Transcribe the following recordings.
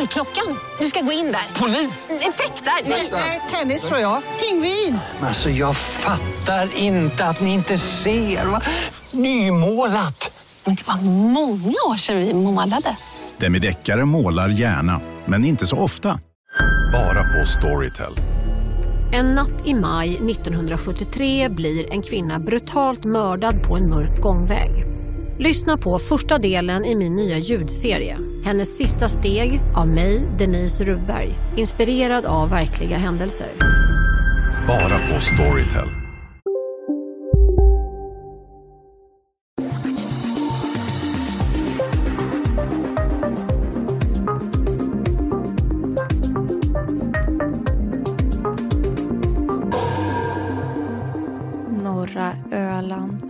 Dörrklockan. Du ska gå in där. Polis? Effektar? Nej, tennis tror jag. Pingvin. Alltså jag fattar inte att ni inte ser. Va? Nymålat. Men det var många år sedan vi målade. Demideckare målar gärna, men inte så ofta. Bara på Storytel. En natt i maj 1973 blir en kvinna brutalt mördad på en mörk gångväg. Lyssna på första delen i min nya ljudserie. Hennes sista steg av mig, Denise Rubberg. Inspirerad av verkliga händelser. Bara på Storytel. Norra Öland.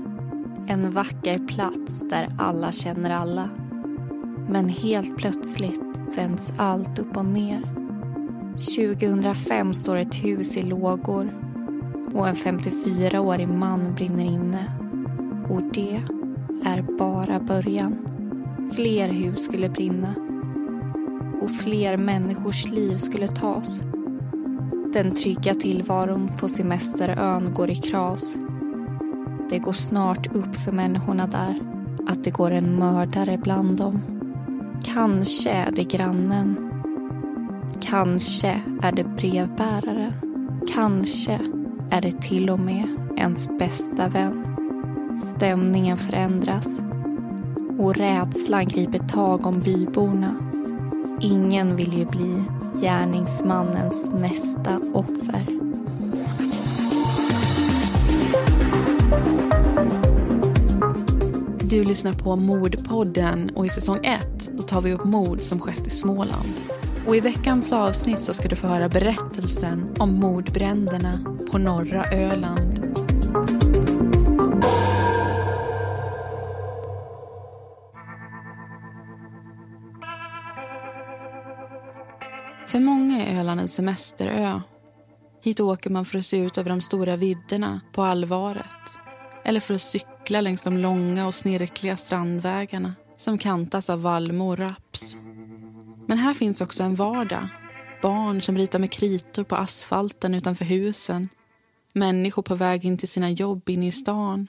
En vacker plats där alla känner alla. Men helt plötsligt vänds allt upp och ner. 2005 står ett hus i lågor och en 54-årig man brinner inne. Och det är bara början. Fler hus skulle brinna och fler människors liv skulle tas. Den trygga tillvaron på semesterön går i kras. Det går snart upp för människorna där att det går en mördare bland dem. Kanske är det grannen. Kanske är det brevbäraren. Kanske är det till och med ens bästa vän. Stämningen förändras och rädslan griper tag om byborna. Ingen vill ju bli gärningsmannens nästa offer. Du lyssnar på Mordpodden och i säsong 1 tar vi upp mord som skett i Småland. Och i veckans avsnitt så ska du få höra berättelsen om mordbränderna på norra Öland. För många är Öland en semesterö. Hit åker man för att se ut över de stora vidderna på allvaret. Eller för att cykla längs de långa och snirkliga strandvägarna som kantas av vallmo och raps. Men här finns också en vardag. Barn som ritar med kritor på asfalten utanför husen. Människor på väg in till sina jobb inne i stan.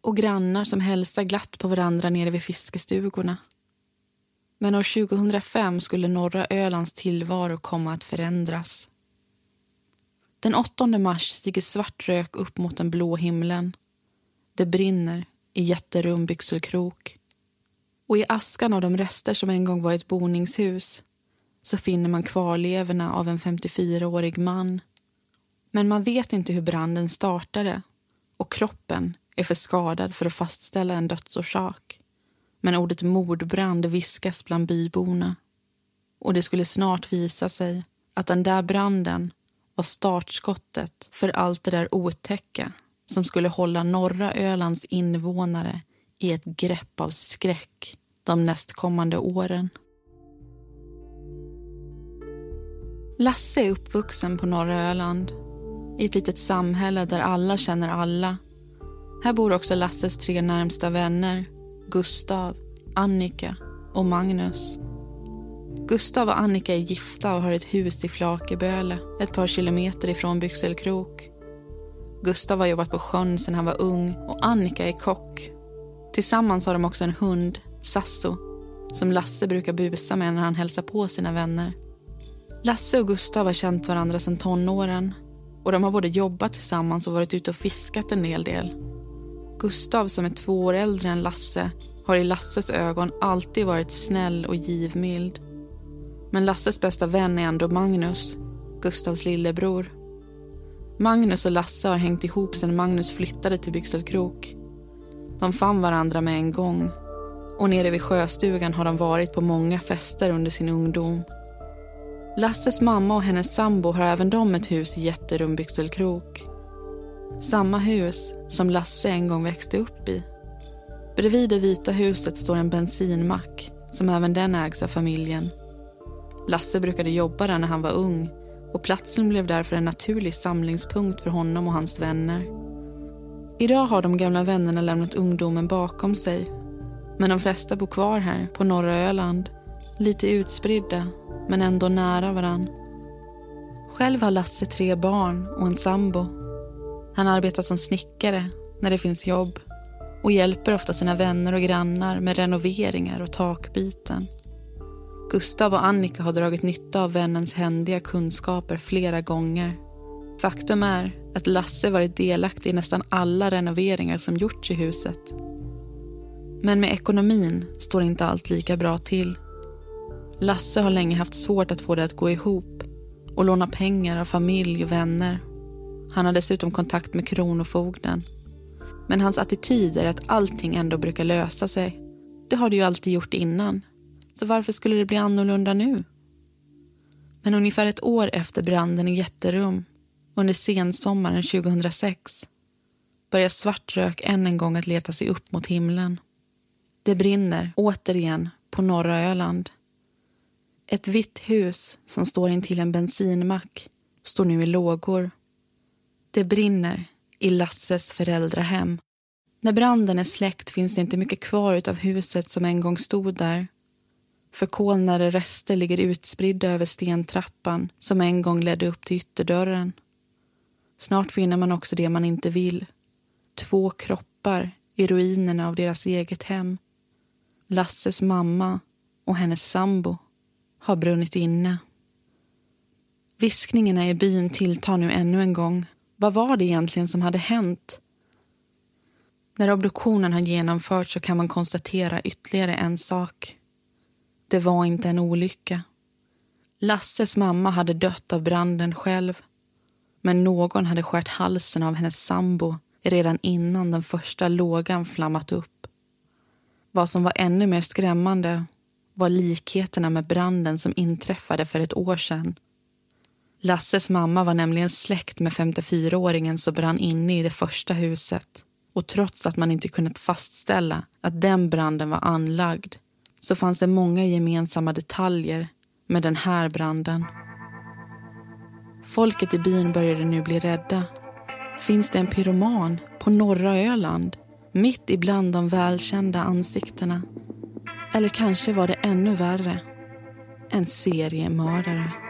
Och grannar som hälsar glatt på varandra nere vid fiskestugorna. Men år 2005 skulle norra Ölands tillvaro komma att förändras. Den 8 mars stiger svart rök upp mot den blå himlen. Det brinner i jätterum byxelkrok. Och i askan av de rester som en gång var ett boningshus så finner man kvarlevorna av en 54-årig man. Men man vet inte hur branden startade och kroppen är för skadad för att fastställa en dödsorsak. Men ordet mordbrand viskas bland byborna. Och det skulle snart visa sig att den där branden var startskottet för allt det där otäcka som skulle hålla norra Ölands invånare i ett grepp av skräck de nästkommande åren. Lasse är uppvuxen på norra Öland i ett litet samhälle där alla känner alla. Här bor också Lasses tre närmsta vänner Gustav, Annika och Magnus. Gustav och Annika är gifta och har ett hus i Flakeböle ett par kilometer ifrån Byxelkrok. Gustav har jobbat på sjön sedan han var ung och Annika är kock. Tillsammans har de också en hund, Sasso, som Lasse brukar busa med när han hälsar på sina vänner. Lasse och Gustav har känt varandra sedan tonåren och de har både jobbat tillsammans och varit ute och fiskat en hel del. Gustav, som är två år äldre än Lasse, har i Lasses ögon alltid varit snäll och givmild. Men Lasses bästa vän är ändå Magnus, Gustavs lillebror. Magnus och Lasse har hängt ihop sedan Magnus flyttade till Byxelkrok. De fann varandra med en gång och nere vid sjöstugan har de varit på många fester under sin ungdom. Lasses mamma och hennes sambo har även de ett hus i Jätterum Byxelkrok. Samma hus som Lasse en gång växte upp i. Bredvid det vita huset står en bensinmack som även den ägs av familjen. Lasse brukade jobba där när han var ung och platsen blev därför en naturlig samlingspunkt för honom och hans vänner. Idag har de gamla vännerna lämnat ungdomen bakom sig men de flesta bor kvar här på norra Öland. Lite utspridda, men ändå nära varann. Själv har Lasse tre barn och en sambo. Han arbetar som snickare när det finns jobb och hjälper ofta sina vänner och grannar med renoveringar och takbyten. Gustav och Annika har dragit nytta av vännens händiga kunskaper flera gånger. Faktum är att Lasse varit delaktig i nästan alla renoveringar som gjorts i huset. Men med ekonomin står inte allt lika bra till. Lasse har länge haft svårt att få det att gå ihop och låna pengar av familj och vänner. Han har dessutom kontakt med Kronofogden. Men hans attityd är att allting ändå brukar lösa sig. Det har det ju alltid gjort innan. Så varför skulle det bli annorlunda nu? Men ungefär ett år efter branden i Jätterum, under sensommaren 2006, börjar svart rök än en gång att leta sig upp mot himlen. Det brinner återigen på norra Öland. Ett vitt hus som står intill en bensinmack står nu i lågor. Det brinner i Lasses föräldrahem. När branden är släckt finns det inte mycket kvar av huset som en gång stod där. Förkolnade rester ligger utspridda över stentrappan som en gång ledde upp till ytterdörren. Snart finner man också det man inte vill. Två kroppar i ruinerna av deras eget hem. Lasses mamma och hennes sambo har brunnit inne. Viskningarna i byn tilltar nu ännu en gång. Vad var det egentligen som hade hänt? När obduktionen har genomförts så kan man konstatera ytterligare en sak. Det var inte en olycka. Lasses mamma hade dött av branden själv. Men någon hade skärt halsen av hennes sambo redan innan den första lågan flammat upp. Vad som var ännu mer skrämmande var likheterna med branden som inträffade för ett år sedan. Lasses mamma var nämligen släkt med 54-åringen som brann inne i det första huset. Och trots att man inte kunnat fastställa att den branden var anlagd så fanns det många gemensamma detaljer med den här branden. Folket i byn började nu bli rädda. Finns det en pyroman på norra Öland? Mitt ibland de välkända ansiktena. Eller kanske var det ännu värre. En seriemördare.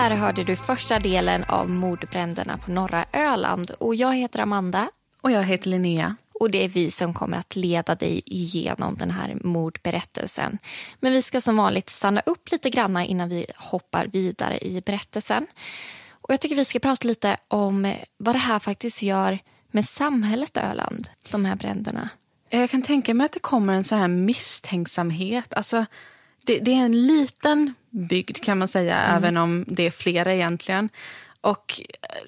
Där hörde du första delen av mordbränderna på norra Öland. Och Jag heter Amanda. Och jag heter Linnea. Och Det är vi som kommer att leda dig igenom den här mordberättelsen. Men vi ska som vanligt stanna upp lite grann innan vi hoppar vidare i berättelsen. Och Jag tycker vi ska prata lite om vad det här faktiskt gör med samhället Öland, de här bränderna. Jag kan tänka mig att det kommer en sån här misstänksamhet. Alltså, det, det är en liten bygd kan man säga, mm. även om det är flera egentligen. Och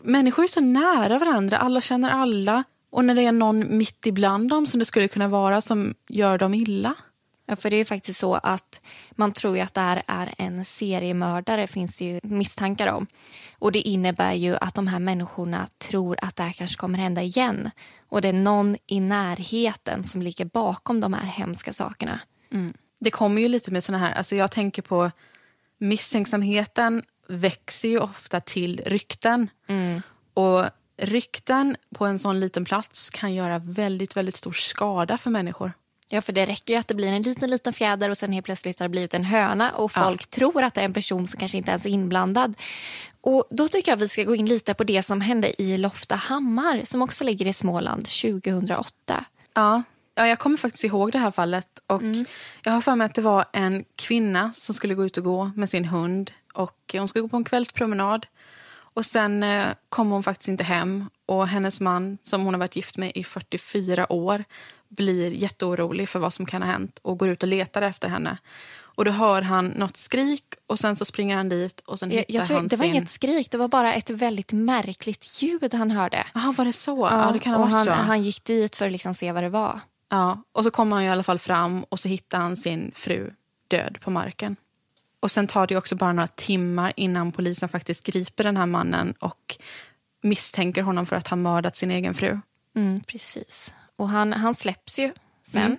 Människor är så nära varandra, alla känner alla. Och när det är någon mitt ibland dem som det skulle kunna vara som gör dem illa. Ja, för det är faktiskt så att man tror att det här är en seriemördare finns det ju misstankar om. Och det innebär ju att de här människorna tror att det här kanske kommer hända igen. Och det är någon i närheten som ligger bakom de här hemska sakerna. Mm. Det kommer ju lite med såna här, alltså jag tänker på misstänksamheten växer ju ofta till rykten. Mm. Och rykten på en sån liten plats kan göra väldigt, väldigt stor skada för människor. Ja, för det räcker ju att det blir en liten, liten fjäder och sen helt plötsligt har det blivit en höna och folk ja. tror att det är en person som kanske inte ens är inblandad. Och Då tycker jag att vi ska gå in lite på det som hände i Loftahammar som också ligger i Småland 2008. Ja, ja jag kommer faktiskt ihåg det här fallet. Och mm. Jag har för mig att det var en kvinna som skulle gå ut och gå med sin hund. Och Hon skulle gå på en kvällspromenad. Och Sen eh, kom hon faktiskt inte hem och hennes man som hon har varit gift med i 44 år blir jätteorolig för vad som kan ha hänt och går ut och letar efter henne. Och Då hör han något skrik och sen så springer han dit och sen hittar jag tror, han Det var sin... inget skrik, det var bara ett väldigt märkligt ljud han hörde. Jaha, var det så? Ja, ja det kan ha varit han, så. han gick dit för att liksom se vad det var. Ja, och så kommer han i alla fall fram och så hittar han sin fru död på marken. Och sen tar det också bara några timmar innan polisen faktiskt griper den här mannen och misstänker honom för att ha mördat sin egen fru. Mm, precis. Och han, han släpps ju sen.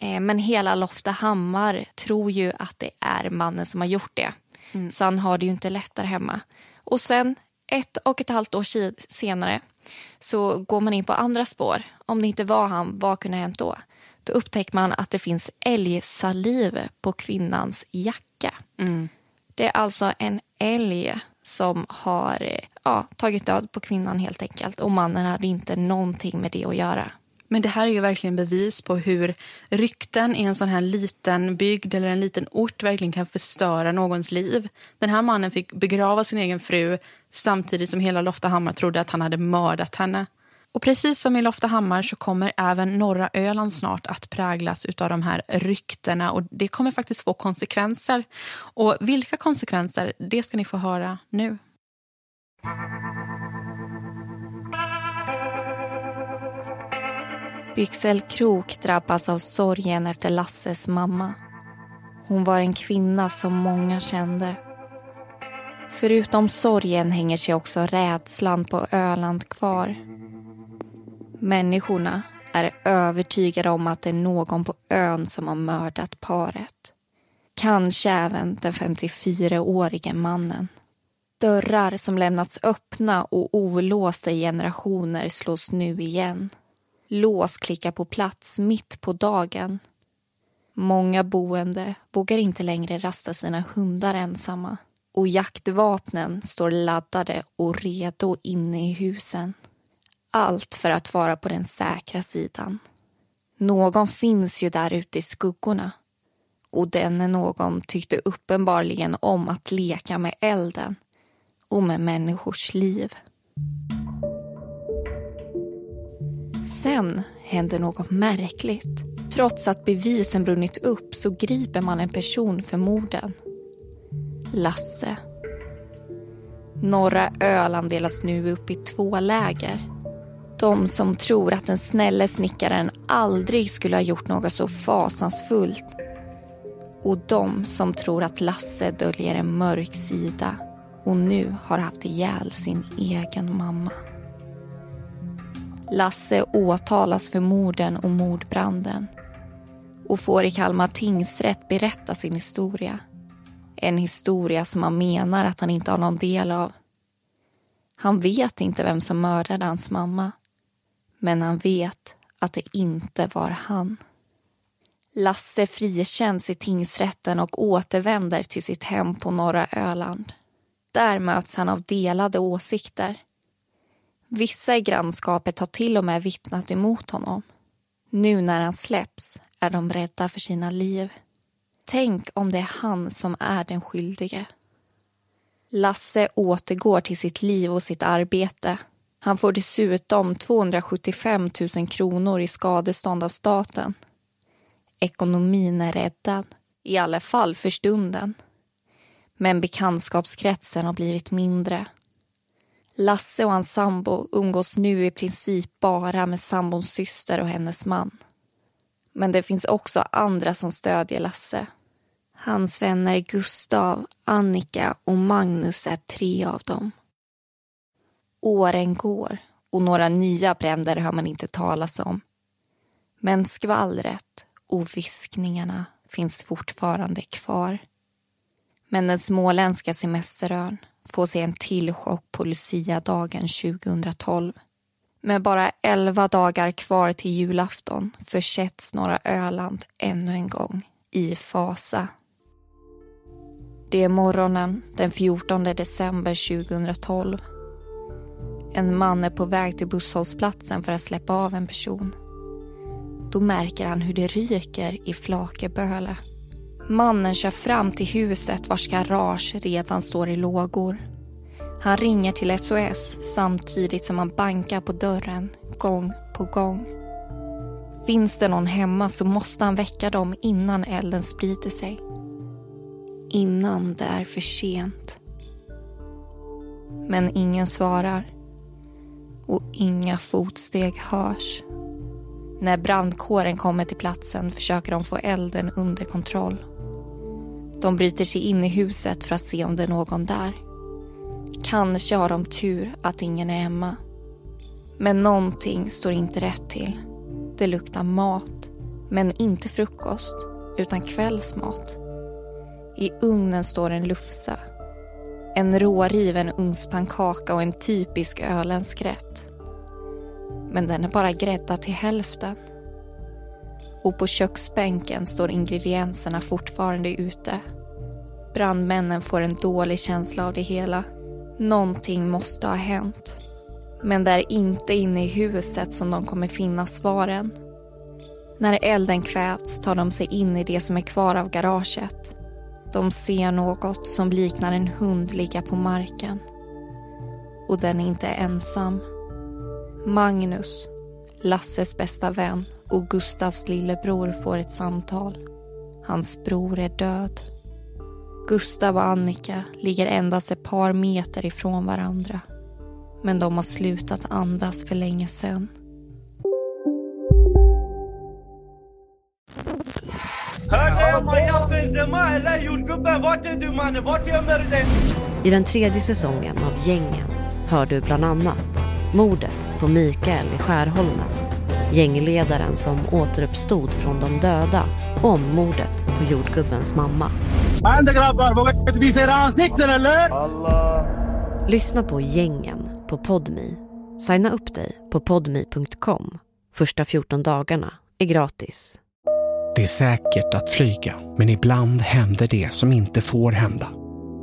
Mm. Eh, men hela Loftahammar tror ju att det är mannen som har gjort det. Mm. Så han har det ju inte lätt där hemma. Och sen ett och ett halvt år senare så går man in på andra spår. Om det inte var han, vad kunde ha hänt då? Då upptäcker man att det finns älgsaliv på kvinnans jacka. Mm. Det är alltså en älg som har ja, tagit död på kvinnan helt enkelt. Och mannen hade inte någonting med det att göra. Men det här är ju verkligen bevis på hur rykten i en sån här liten bygd eller en liten ort verkligen kan förstöra någons liv. Den här mannen fick begrava sin egen fru samtidigt som hela Loftahammar trodde att han hade mördat henne. Och precis som i Loftahammar så kommer även norra Öland snart att präglas av de här ryktena och det kommer faktiskt få konsekvenser. Och vilka konsekvenser, det ska ni få höra nu. Byxelkrok drabbas av sorgen efter Lasses mamma. Hon var en kvinna som många kände. Förutom sorgen hänger sig också rädslan på Öland kvar. Människorna är övertygade om att det är någon på ön som har mördat paret. Kanske även den 54-årige mannen. Dörrar som lämnats öppna och olåsta i generationer slås nu igen. Lås klickar på plats mitt på dagen. Många boende vågar inte längre rasta sina hundar ensamma och jaktvapnen står laddade och redo inne i husen. Allt för att vara på den säkra sidan. Någon finns ju där ute i skuggorna och denne någon tyckte uppenbarligen om att leka med elden och med människors liv. Sen händer något märkligt. Trots att bevisen brunnit upp så griper man en person för morden. Lasse. Norra Öland delas nu upp i två läger. De som tror att den snälle snickaren aldrig skulle ha gjort något så fasansfullt. Och de som tror att Lasse döljer en mörk sida och nu har haft ihjäl sin egen mamma. Lasse åtalas för morden och mordbranden och får i Kalmar tingsrätt berätta sin historia. En historia som han menar att han inte har någon del av. Han vet inte vem som mördade hans mamma. Men han vet att det inte var han. Lasse frikänns i tingsrätten och återvänder till sitt hem på norra Öland. Där möts han av delade åsikter. Vissa i grannskapet har till och med vittnat emot honom. Nu när han släpps är de rädda för sina liv. Tänk om det är han som är den skyldige. Lasse återgår till sitt liv och sitt arbete. Han får dessutom 275 000 kronor i skadestånd av staten. Ekonomin är räddad, i alla fall för stunden. Men bekantskapskretsen har blivit mindre. Lasse och hans sambo umgås nu i princip bara med sambons syster och hennes man. Men det finns också andra som stödjer Lasse. Hans vänner Gustav, Annika och Magnus är tre av dem. Åren går och några nya bränder hör man inte talas om. Men skvallret och viskningarna finns fortfarande kvar. Men den småländska semesterön få sig en till chock på Lucia-dagen 2012. Med bara elva dagar kvar till julafton försätts norra Öland ännu en gång i fasa. Det är morgonen den 14 december 2012. En man är på väg till busshållplatsen för att släppa av en person. Då märker han hur det ryker i Flakeböle. Mannen kör fram till huset vars garage redan står i lågor. Han ringer till SOS samtidigt som han bankar på dörren gång på gång. Finns det någon hemma så måste han väcka dem innan elden sprider sig. Innan det är för sent. Men ingen svarar. Och inga fotsteg hörs. När brandkåren kommer till platsen försöker de få elden under kontroll. De bryter sig in i huset för att se om det är någon där. Kanske har de tur att ingen är hemma. Men någonting står inte rätt till. Det luktar mat, men inte frukost, utan kvällsmat. I ugnen står en lufsa. En råriven ugnspannkaka och en typisk öländsk rätt. Men den är bara gräddad till hälften. Och på köksbänken står ingredienserna fortfarande ute. Brandmännen får en dålig känsla av det hela. Någonting måste ha hänt. Men det är inte inne i huset som de kommer finna svaren. När elden kvävts tar de sig in i det som är kvar av garaget. De ser något som liknar en hund ligga på marken. Och den är inte ensam. Magnus, Lasses bästa vän och Gustavs lillebror får ett samtal. Hans bror är död. Gustav och Annika ligger endast ett par meter ifrån varandra. Men de har slutat andas för länge sedan. I den tredje säsongen av Gängen hör du bland annat mordet på Mikael i Skärholmen, gängledaren som återuppstod från de döda och mordet på jordgubbens mamma. Lyssna på Gängen på Podmi. Signa upp dig på podmi.com. Första 14 dagarna är gratis. Det är säkert att flyga, men ibland händer det som inte får hända.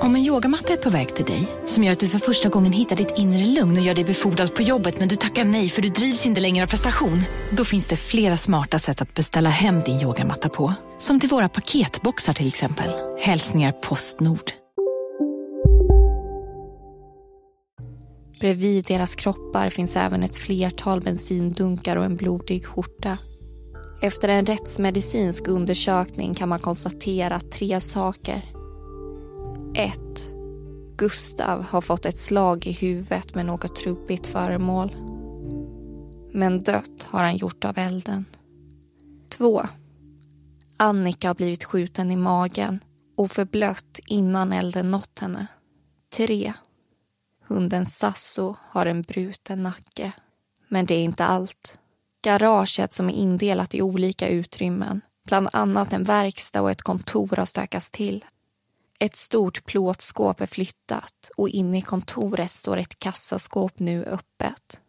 Om en yogamatta är på väg till dig, som gör att du för första gången hittar ditt inre lugn och gör dig befordrad på jobbet men du tackar nej för du drivs inte längre av prestation. Då finns det flera smarta sätt att beställa hem din yogamatta på. Som till våra paketboxar till exempel. Hälsningar Postnord. Bredvid deras kroppar finns även ett flertal bensindunkar och en blodig skjorta. Efter en rättsmedicinsk undersökning kan man konstatera tre saker. 1. Gustav har fått ett slag i huvudet med något trubbigt föremål. Men dött har han gjort av elden. 2. Annika har blivit skjuten i magen och förblött innan elden nått henne. 3. Hunden Sasso har en bruten nacke. Men det är inte allt. Garaget som är indelat i olika utrymmen, bland annat en verkstad och ett kontor har stökats till. Ett stort plåtskåp är flyttat och inne i kontoret står ett kassaskåp nu öppet.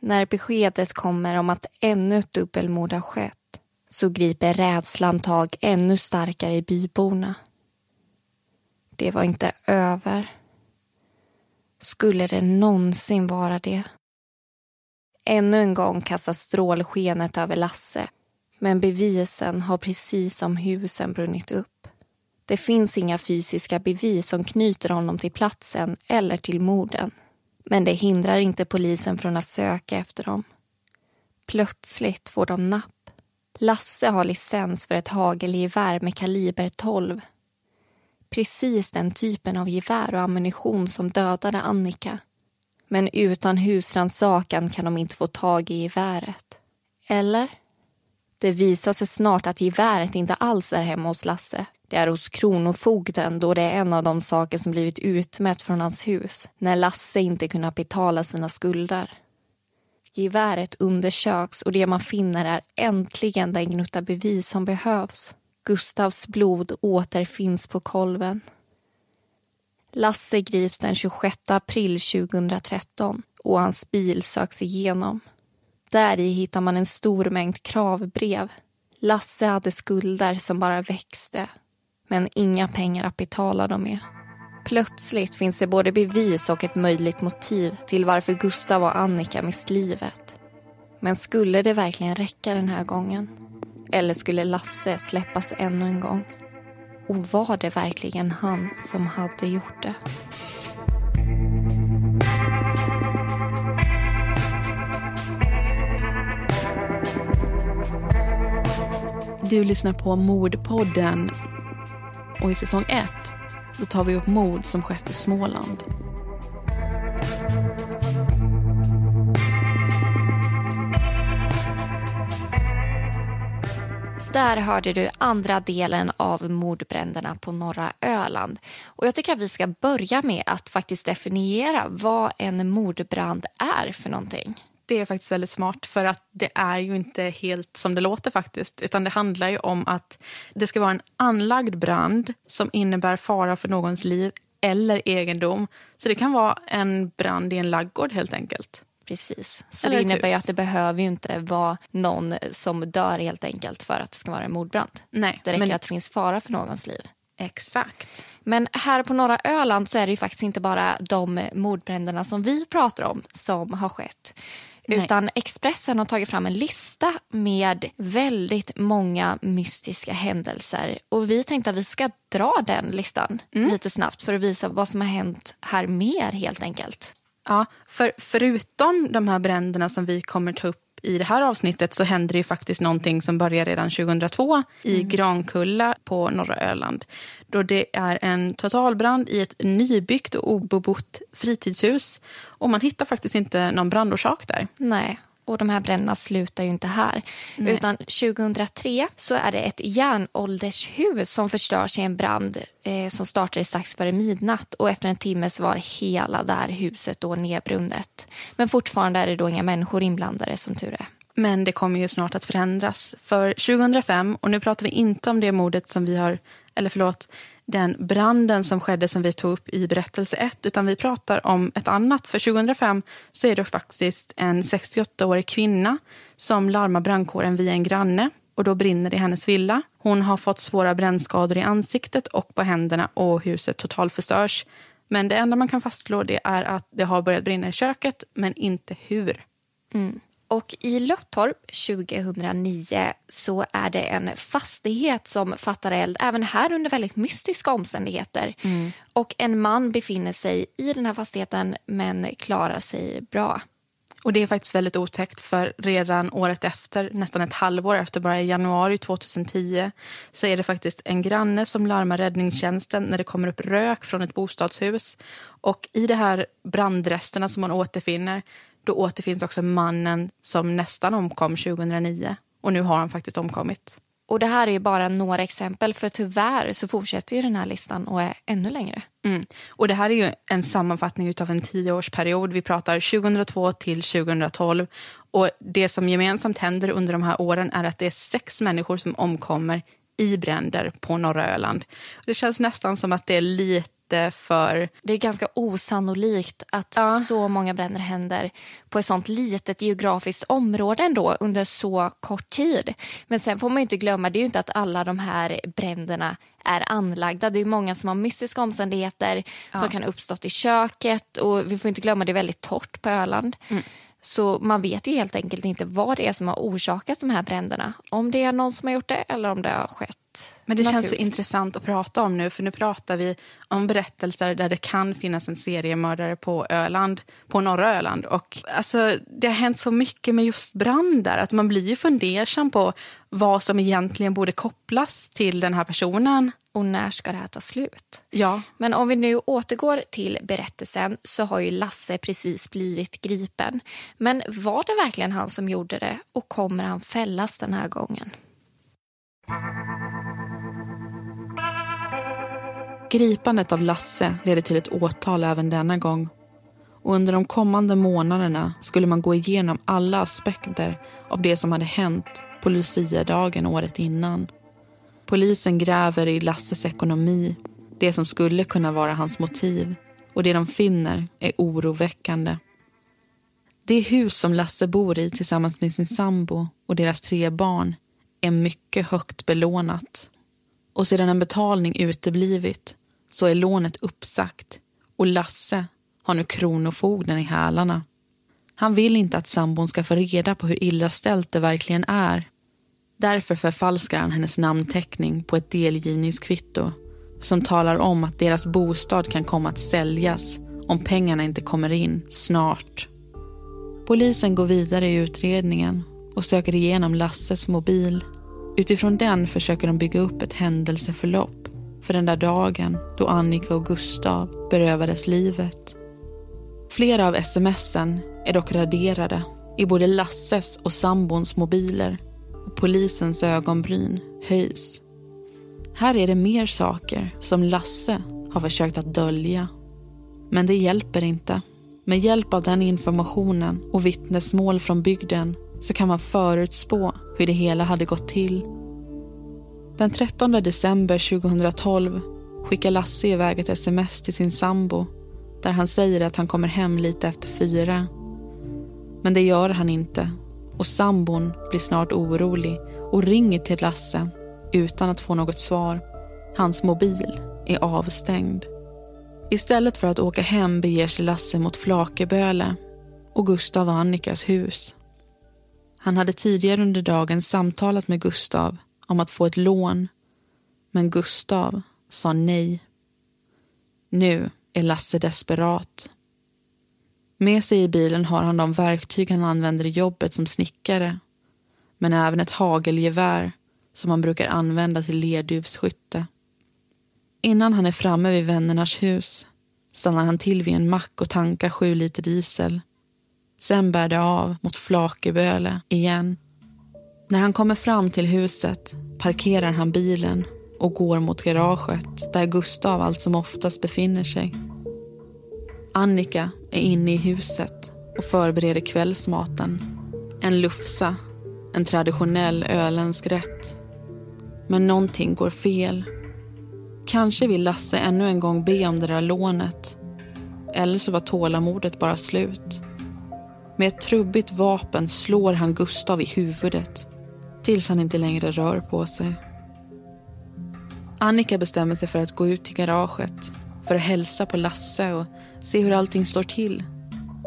När beskedet kommer om att ännu ett dubbelmord har skett så griper rädslan tag ännu starkare i byborna. Det var inte över. Skulle det någonsin vara det? Ännu en gång kastas strålskenet över Lasse men bevisen har precis som husen brunnit upp. Det finns inga fysiska bevis som knyter honom till platsen eller till morden. Men det hindrar inte polisen från att söka efter dem. Plötsligt får de napp. Lasse har licens för ett hagelgevär med kaliber 12. Precis den typen av gevär och ammunition som dödade Annika. Men utan husrannsakan kan de inte få tag i geväret. Eller? Det visar sig snart att geväret inte alls är hemma hos Lasse. Det är hos Kronofogden då det är en av de saker som blivit utmätt från hans hus när Lasse inte kunnat betala sina skulder. Geväret undersöks och det man finner är äntligen den gnutta bevis som behövs. Gustavs blod återfinns på kolven. Lasse grips den 26 april 2013 och hans bil söks igenom. Där i hittar man en stor mängd kravbrev. Lasse hade skulder som bara växte, men inga pengar att betala dem med. Plötsligt finns det både bevis och ett möjligt motiv till varför Gustav och Annika mist livet. Men skulle det verkligen räcka den här gången? Eller skulle Lasse släppas ännu en gång? Och var det verkligen han som hade gjort det? Du lyssnar på Mordpodden och i säsong 1 då tar vi upp mord som skett i Småland. Där hörde du andra delen av mordbränderna på norra Öland. Och jag tycker att vi ska börja med att faktiskt definiera vad en mordbrand är för någonting. Det är faktiskt väldigt smart för att det är ju inte helt som det låter faktiskt. Utan det handlar ju om att det ska vara en anlagd brand som innebär fara för någons liv eller egendom. Så det kan vara en brand i en laggård helt enkelt. Precis. Så Eller det innebär ju att det behöver ju inte vara någon som dör helt enkelt för att det ska vara en mordbrand. Nej, det räcker men... att det finns fara för någons liv. Exakt. Men här på norra Öland så är det ju faktiskt inte bara de mordbränderna som vi pratar om som har skett. Nej. Utan Expressen har tagit fram en lista med väldigt många mystiska händelser. Och vi tänkte att vi ska dra den listan mm. lite snabbt för att visa vad som har hänt här mer helt enkelt. Ja, för förutom de här bränderna som vi kommer ta upp i det här avsnittet så händer det faktiskt någonting som börjar redan 2002 i mm. Grankulla på norra Öland. Då det är en totalbrand i ett nybyggt och obebott fritidshus. Och man hittar faktiskt inte någon brandorsak där. Nej, och de här bränderna slutar ju inte här. Nej. Utan 2003 så är det ett järnåldershus som förstörs i en brand eh, som startade strax före midnatt. Och efter en timme så var hela det här huset då nedbrunnet. Men fortfarande är det då inga människor inblandade som tur är. Men det kommer ju snart att förändras. För 2005, och nu pratar vi inte om det mordet som vi har, eller förlåt, den branden som skedde som vi tog upp i berättelse 1, utan vi pratar om ett annat. För 2005 så är det faktiskt en 68-årig kvinna som larmar brandkåren via en granne och då brinner det i hennes villa. Hon har fått svåra brännskador i ansiktet och på händerna och huset totalförstörs. Men det enda man kan fastslå det är att det har börjat brinna i köket, men inte hur. Mm. Och I Löttorp 2009 så är det en fastighet som fattar eld, även här under väldigt mystiska omständigheter. Mm. Och En man befinner sig i den här fastigheten men klarar sig bra. Och Det är faktiskt väldigt otäckt för redan året efter, nästan ett halvår efter, bara i januari 2010 så är det faktiskt en granne som larmar räddningstjänsten när det kommer upp rök från ett bostadshus. Och I de här brandresterna som man återfinner då återfinns också mannen som nästan omkom 2009. Och nu har han faktiskt omkommit. Och Det här är bara några exempel, för tyvärr så fortsätter ju den här listan och är ännu längre. Mm. Och Det här är ju en sammanfattning av en tioårsperiod. Vi pratar 2002 till 2012. Och Det som gemensamt händer under de här åren är att det är sex människor som omkommer i bränder på norra Öland. Det känns nästan som att det är lite lite för... Det är ganska osannolikt att ja. så många bränder händer på ett sånt litet geografiskt område ändå under så kort tid. Men sen får man inte glömma, det är ju inte att alla de här bränderna är anlagda. Det är många som har mystiska omständigheter ja. som kan uppstått i köket och vi får inte glömma det är väldigt torrt på Öland. Mm. Så man vet ju helt enkelt inte vad det är som har orsakat de här bränderna. Om det är någon som har gjort det eller om det har skett men det känns så intressant att prata om nu, för nu pratar vi om berättelser där det kan finnas en seriemördare på Öland, på norra Öland. Och alltså, det har hänt så mycket med just brandar att man blir ju fundersam på vad som egentligen borde kopplas till den här personen. Och när ska det här ta slut? Ja. Men om vi nu återgår till berättelsen så har ju Lasse precis blivit gripen. Men var det verkligen han som gjorde det och kommer han fällas den här gången? Gripandet av Lasse ledde till ett åtal även denna gång. Och under de kommande månaderna skulle man gå igenom alla aspekter av det som hade hänt på Lucia-dagen året innan. Polisen gräver i Lasses ekonomi, det som skulle kunna vara hans motiv. Och det de finner är oroväckande. Det hus som Lasse bor i tillsammans med sin sambo och deras tre barn är mycket högt belånat. Och sedan en betalning uteblivit så är lånet uppsagt och Lasse har nu kronofogden i hälarna. Han vill inte att sambon ska få reda på hur illa ställt det verkligen är. Därför förfalskar han hennes namnteckning på ett delgivningskvitto som talar om att deras bostad kan komma att säljas om pengarna inte kommer in snart. Polisen går vidare i utredningen och söker igenom Lasses mobil. Utifrån den försöker de bygga upp ett händelseförlopp för den där dagen då Annika och Gustav berövades livet. Flera av smsen är dock raderade i både Lasses och sambons mobiler och polisens ögonbryn höjs. Här är det mer saker som Lasse har försökt att dölja. Men det hjälper inte. Med hjälp av den informationen och vittnesmål från bygden så kan man förutspå hur det hela hade gått till. Den 13 december 2012 skickar Lasse iväg ett sms till sin sambo där han säger att han kommer hem lite efter fyra. Men det gör han inte och sambon blir snart orolig och ringer till Lasse utan att få något svar. Hans mobil är avstängd. Istället för att åka hem beger sig Lasse mot Flakeböle och Gustav och Annikas hus. Han hade tidigare under dagen samtalat med Gustav om att få ett lån men Gustav sa nej. Nu är Lasse desperat. Med sig i bilen har han de verktyg han använder i jobbet som snickare men även ett hagelgevär som han brukar använda till lerduvsskytte. Innan han är framme vid vännernas hus stannar han till vid en mack och tankar sju liter diesel. Sen bär det av mot Flakeböle igen. När han kommer fram till huset parkerar han bilen och går mot garaget där Gustav allt som oftast befinner sig. Annika är inne i huset och förbereder kvällsmaten. En lufsa, en traditionell öländsk rätt. Men någonting går fel. Kanske vill Lasse ännu en gång be om det där lånet. Eller så var tålamodet bara slut. Med ett trubbigt vapen slår han Gustav i huvudet tills han inte längre rör på sig. Annika bestämmer sig för att gå ut till garaget för att hälsa på Lasse och se hur allting står till.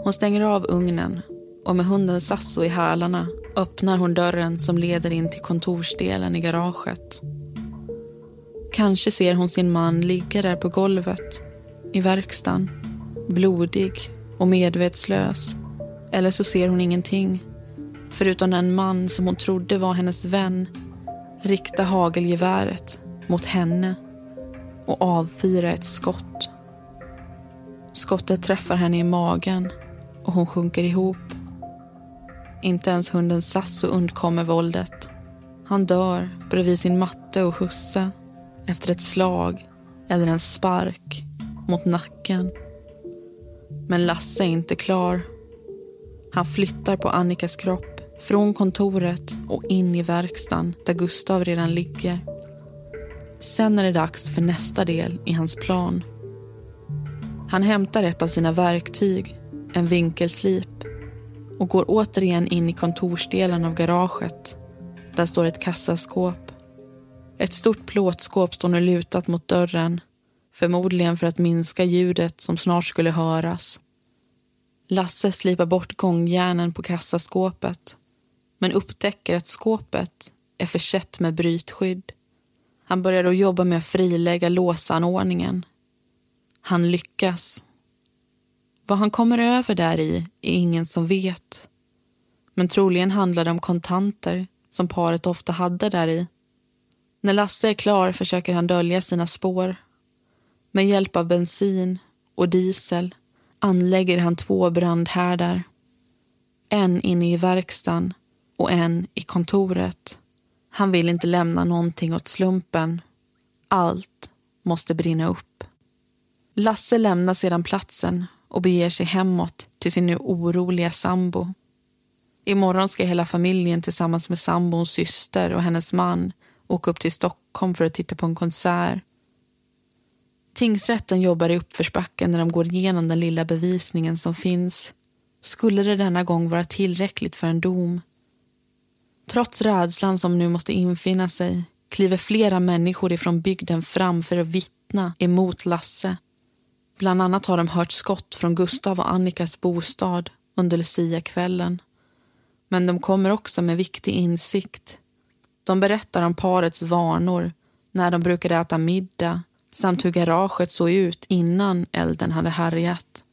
Hon stänger av ugnen och med hunden Sasso i hälarna öppnar hon dörren som leder in till kontorsdelen i garaget. Kanske ser hon sin man ligga där på golvet i verkstaden, blodig och medvetslös. Eller så ser hon ingenting, förutom en man som hon trodde var hennes vän rikta hagelgeväret mot henne och avfyra ett skott. Skottet träffar henne i magen och hon sjunker ihop. Inte ens hunden Sasso undkommer våldet. Han dör bredvid sin matte och husse efter ett slag eller en spark mot nacken. Men Lasse är inte klar. Han flyttar på Annikas kropp från kontoret och in i verkstaden där Gustav redan ligger. Sen är det dags för nästa del i hans plan. Han hämtar ett av sina verktyg, en vinkelslip och går återigen in i kontorsdelen av garaget. Där står ett kassaskåp. Ett stort plåtskåp står nu lutat mot dörren förmodligen för att minska ljudet som snart skulle höras. Lasse slipar bort gångjärnen på kassaskåpet men upptäcker att skåpet är försett med brytskydd. Han börjar då jobba med att frilägga låsanordningen. Han lyckas. Vad han kommer över där i är ingen som vet. Men troligen handlar det om kontanter som paret ofta hade där i. När Lasse är klar försöker han dölja sina spår. Med hjälp av bensin och diesel anlägger han två brandhärdar. En inne i verkstaden och en i kontoret. Han vill inte lämna någonting åt slumpen. Allt måste brinna upp. Lasse lämnar sedan platsen och beger sig hemåt till sin nu oroliga sambo. Imorgon ska hela familjen tillsammans med sambons syster och hennes man åka upp till Stockholm för att titta på en konsert. Tingsrätten jobbar i uppförsbacken när de går igenom den lilla bevisningen som finns. Skulle det denna gång vara tillräckligt för en dom Trots rädslan som nu måste infinna sig kliver flera människor ifrån bygden fram för att vittna emot Lasse. Bland annat har de hört skott från Gustav och Annikas bostad under Lucia-kvällen. Men de kommer också med viktig insikt. De berättar om parets vanor, när de brukade äta middag samt hur garaget såg ut innan elden hade härjat.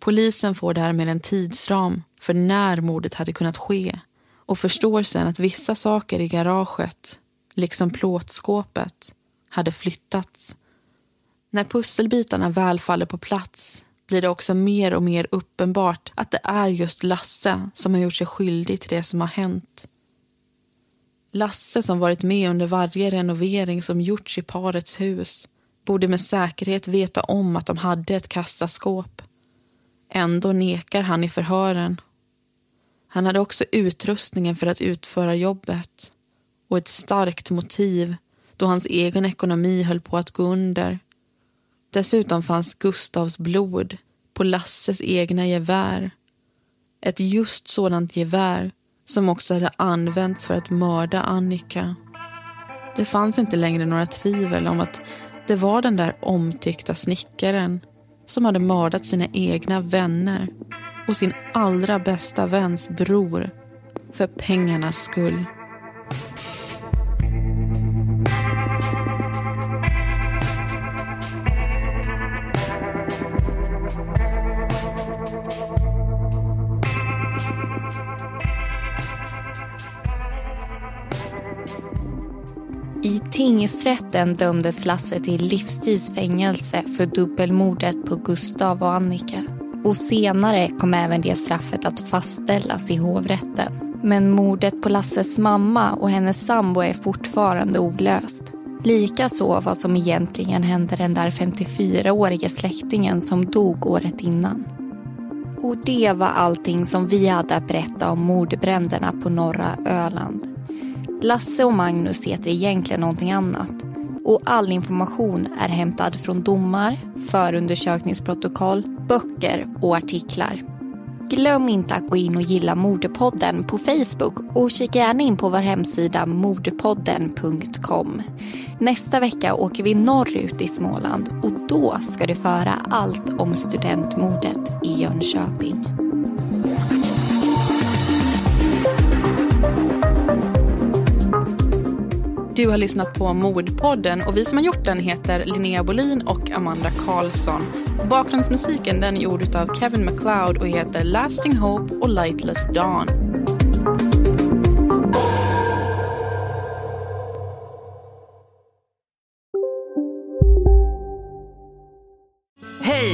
Polisen får därmed en tidsram för när mordet hade kunnat ske och förstår sen att vissa saker i garaget, liksom plåtskåpet, hade flyttats. När pusselbitarna väl faller på plats blir det också mer och mer uppenbart att det är just Lasse som har gjort sig skyldig till det som har hänt. Lasse som varit med under varje renovering som gjorts i parets hus borde med säkerhet veta om att de hade ett kassaskåp. Ändå nekar han i förhören. Han hade också utrustningen för att utföra jobbet och ett starkt motiv då hans egen ekonomi höll på att gå under. Dessutom fanns Gustavs blod på Lasses egna gevär. Ett just sådant gevär som också hade använts för att mörda Annika. Det fanns inte längre några tvivel om att det var den där omtyckta snickaren som hade mördat sina egna vänner och sin allra bästa väns bror för pengarnas skull. Tingsrätten dömdes Lasse till livstidsfängelse för dubbelmordet på Gustav och Annika. Och senare kom även det straffet att fastställas i hovrätten. Men mordet på Lasses mamma och hennes sambo är fortfarande olöst. Likaså vad som egentligen hände den där 54-årige släktingen som dog året innan. Och det var allting som vi hade att berätta om mordbränderna på norra Öland. Lasse och Magnus heter egentligen någonting annat och all information är hämtad från domar, förundersökningsprotokoll, böcker och artiklar. Glöm inte att gå in och gilla Mordpodden på Facebook och kika gärna in på vår hemsida mordpodden.com. Nästa vecka åker vi norrut i Småland och då ska du föra allt om studentmordet i Jönköping. Du har lyssnat på Mordpodden och vi som har gjort den heter Linnea Bolin och Amanda Karlsson. Bakgrundsmusiken den är gjord av Kevin MacLeod och heter Lasting Hope och Lightless Dawn.